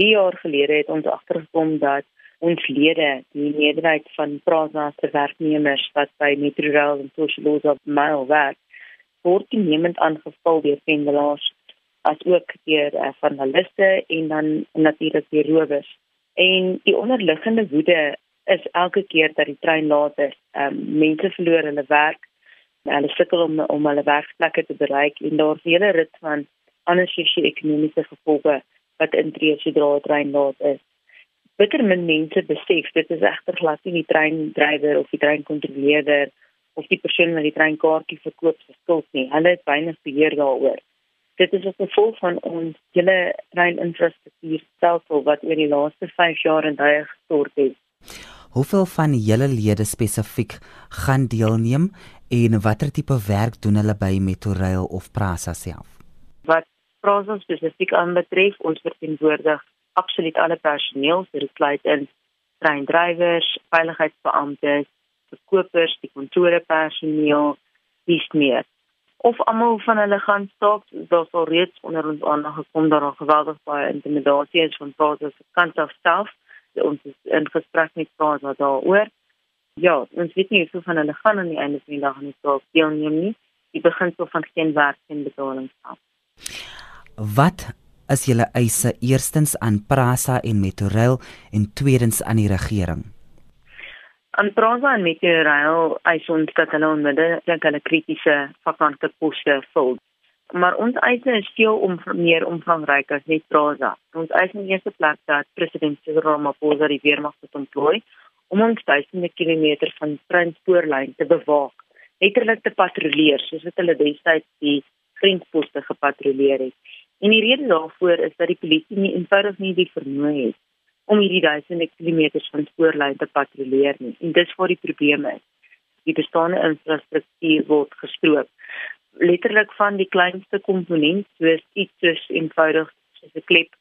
3 jaar gelede het ons agtergekom dat ons lede, die meerderheid van Prasa se werknemers wat by Metrorail en Socialosa Mail werk, word toenemend aangeval deur pendelaars as ook deur uh, journaliste en dan natuurlik die rowers. En die onderliggende woede is elke keer dat die trein laat is, um, mense verloor hulle werk, hulle sukkel om om hulle werkplekke te bereik en daar's hele rit van ander sosio-ekonomiese gevolge wat intree sodra die trein laat is. Bitter min mense besef dit is egter glad nie die treindrywer of die treinkontroleerder of die persoon wat die treinkaartjie verkoop se skuld nie. Hulle het weinig beheer daaroor. Dit is 'n gevolg van ons hele treininfrastruktuur stelsel wat oor die laaste 5 jaar in duie gestort het. Hoeveel van julle lede spesifiek gaan deelneem en watter tipe werk doen hulle by Metrorail of Prasa self? Wat Prasa spesifiek aanbetref, ons verteenwoordig absoluut alle personeel, dit sluit in treindrywers, veiligheidsbeamptes, verkopers, die kantore personeel, dis meer. Of almal van hulle gaan staak, daar sal reeds onder ons aandag gekom dat daar geweldig baie intimidasie is van Prasa se kant af self. Ons is in gesprek met Prasa daaroor. Ja, ons weet nie hoeveel van hulle gaan aan die einde van die dag aan die staak deelneem nie. Die beginsel van geen werk en betaling self. Wat is julle eise eerstens aan Prasa en Metrorail en tweedens aan die regering? Aan Prasa en Metrorail eis ons dat hulle onmiddellik hulle kritiese vakante poste vul. Maar ons eise is veel om meer omvangryk as net Prasa. Ons eis in eerste plek dat president Cyril Ramaphosa die weermag moet ontplooi om ons duisende kilometer van treinspoorlyn te bewaak, letterlik te patrolleer soos wat hulle destyds die grensposte gepatrolleer het. En die rede daarvoor is dat die polisie nie eenvoudig nie die vermoë het om hierdie duisende kilometers van spoorlyn te patrolleer nie. En dis waar die probleem is. Die bestaande infrastruktuur word gestroop. Letterlik van die kleinste komponent soos iets soos eenvoudig soos 'n klep,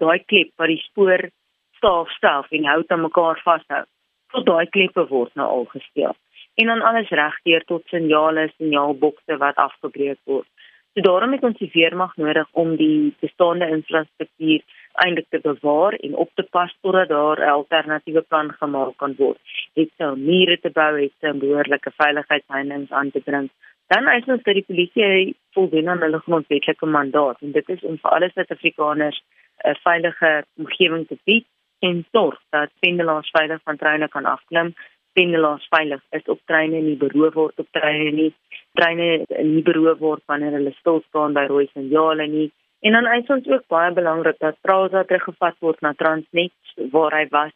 daai klep wat die spoor staaf staaf en hou aan mekaar vashou. Tot daai kleppe word nou al gesteel. En dan alles regdeur tot signale, signaalbokse wat afgebreek word. So daarom het ons die weermag nodig om die bestaande infrastruktuur eintlik te bewaar en op te pas totdat daar 'n alternatiewe plan gemaak kan word. Dit sou mure te bou het om behoorlike veiligheidsheininge aan te bring. Dan is ons dat die polisie voldoen aan hulle grondwetlike mandaat en dit is om vir alle Suid-Afrikaners 'n veilige omgewing te bied en sorg dat pendelaars veilig van treine kan afklim. Pendelaars veilig is op treine nie beroof word op treine nie. Treine nie beroof word wanneer hulle stil staan by rooi signale nie En dan is ons ook baie belangrik dat Prasa teruggevat word na Transnet waar hy was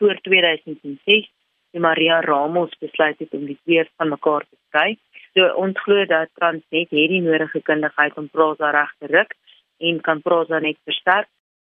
voor 2006. Die Maria Ramos besluit het om die twee van mekaar te skei. So ons glo dat Transnet het die nodige kundigheid om Prasa reg te ruk en kan Prasa net versterk